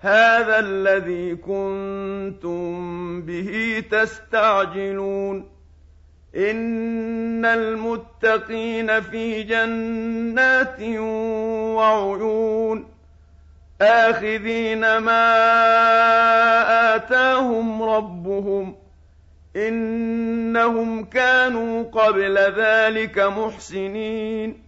هذا الذي كنتم به تستعجلون. إن المتقين في جنات وعيون. آخذين ما آتاهم ربهم. إنهم كانوا قبل ذلك محسنين.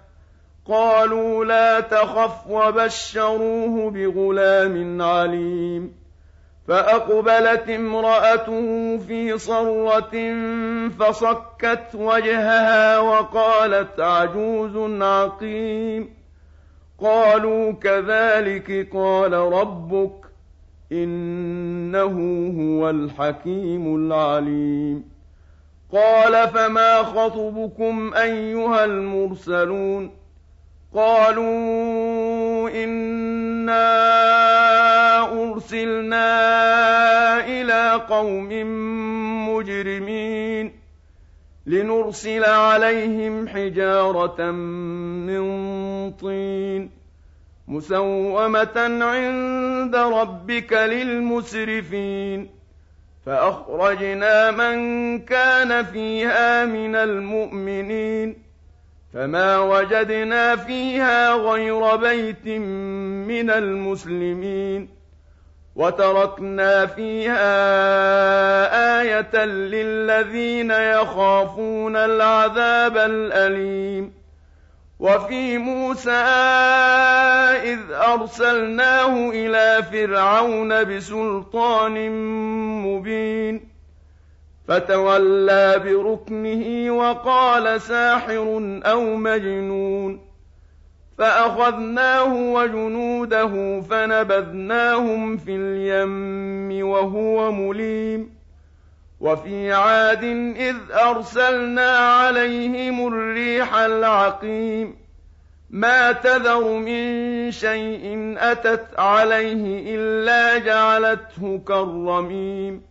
قالوا لا تخف وبشروه بغلام عليم. فأقبلت امرأته في صرة فصكت وجهها وقالت عجوز عقيم. قالوا كذلك قال ربك إنه هو الحكيم العليم. قال فما خطبكم أيها المرسلون؟ قالوا إنا أرسلنا إلى قوم مجرمين لنرسل عليهم حجارة من طين مسومة عند ربك للمسرفين فأخرجنا من كان فيها من المؤمنين فما وجدنا فيها غير بيت من المسلمين وتركنا فيها آية للذين يخافون العذاب الأليم. وفي موسى إذ أرسلناه إلى فرعون بسلطان مبين. فتولى بركنه وقال ساحر أو مجنون. فأخذناه وجنوده فنبذناهم في اليم وهو مليم. وفي عاد إذ أرسلنا عليهم الريح العقيم. ما تذر من شيء أتت عليه إلا جعلته كالرميم.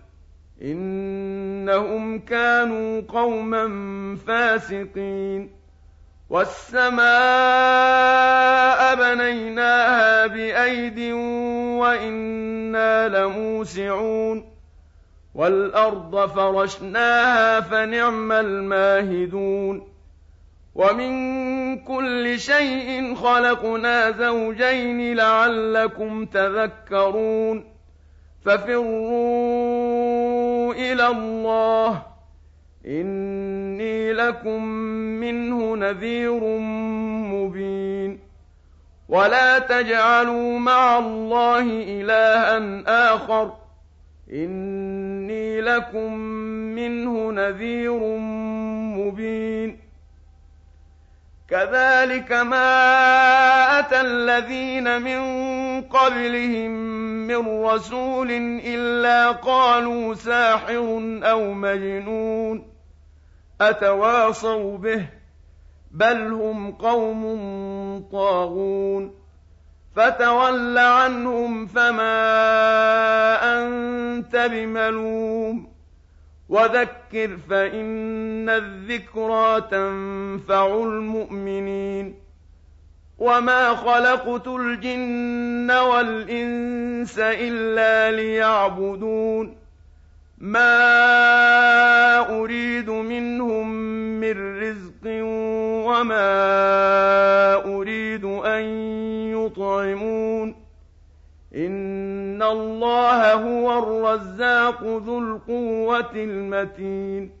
إنهم كانوا قوما فاسقين. والسماء بنيناها بأيد وإنا لموسعون. والأرض فرشناها فنعم الماهدون. ومن كل شيء خلقنا زوجين لعلكم تذكرون. ففروا إلى الله. إني لكم منه نذير مبين. ولا تجعلوا مع الله إلها آخر. إني لكم منه نذير مبين. كذلك ما أتى الذين من قبلهم من رسول إلا قالوا ساحر أو مجنون أتواصوا به بل هم قوم طاغون فتول عنهم فما أنت بملوم وذكر فإن الذكرى تنفع المؤمنين وما خلقت الجن والإنس إلا ليعبدون ما أريد منهم من رزق وما أريد أن يطعمون إن الله هو الرزاق ذو القوة المتين